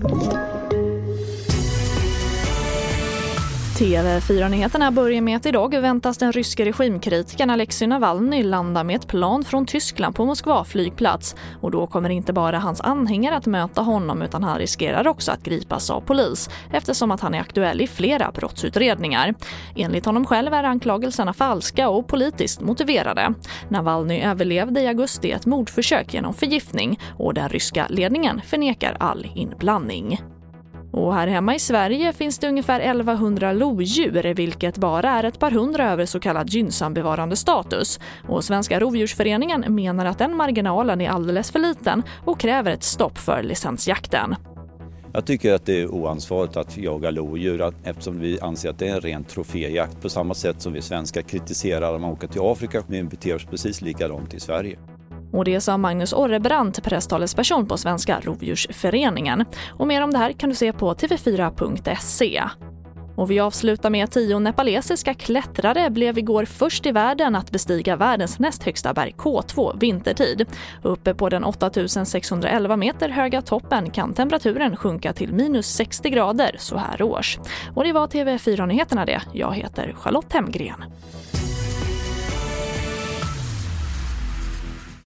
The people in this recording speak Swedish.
Thank you. TV4-nyheterna börjar med att idag väntas den ryske regimkritikern Alexej Navalny landa med ett plan från Tyskland på Moskva flygplats. Och då kommer inte bara hans anhängare att möta honom utan han riskerar också att gripas av polis eftersom att han är aktuell i flera brottsutredningar. Enligt honom själv är anklagelserna falska och politiskt motiverade. Navalny överlevde i augusti ett mordförsök genom förgiftning och den ryska ledningen förnekar all inblandning. Och här hemma i Sverige finns det ungefär 1100 lodjur vilket bara är ett par hundra över så kallad gynnsam bevarande status. Och Svenska rovdjursföreningen menar att den marginalen är alldeles för liten och kräver ett stopp för licensjakten. Jag tycker att det är oansvarigt att jaga lodjur eftersom vi anser att det är en ren troféjakt på samma sätt som vi svenskar kritiserar när man åker till Afrika. Vi beter oss precis likadant i Sverige. Och det sa Magnus Orrebrant, presstalesperson på Svenska Rovdjursföreningen. Och mer om det här kan du se på tv4.se. Och vi avslutar med att tio nepalesiska klättrare blev igår först i världen att bestiga världens näst högsta berg K2 vintertid. Uppe på den 8611 meter höga toppen kan temperaturen sjunka till minus 60 grader så här års. Och det var TV4-nyheterna det. Jag heter Charlotte Hemgren.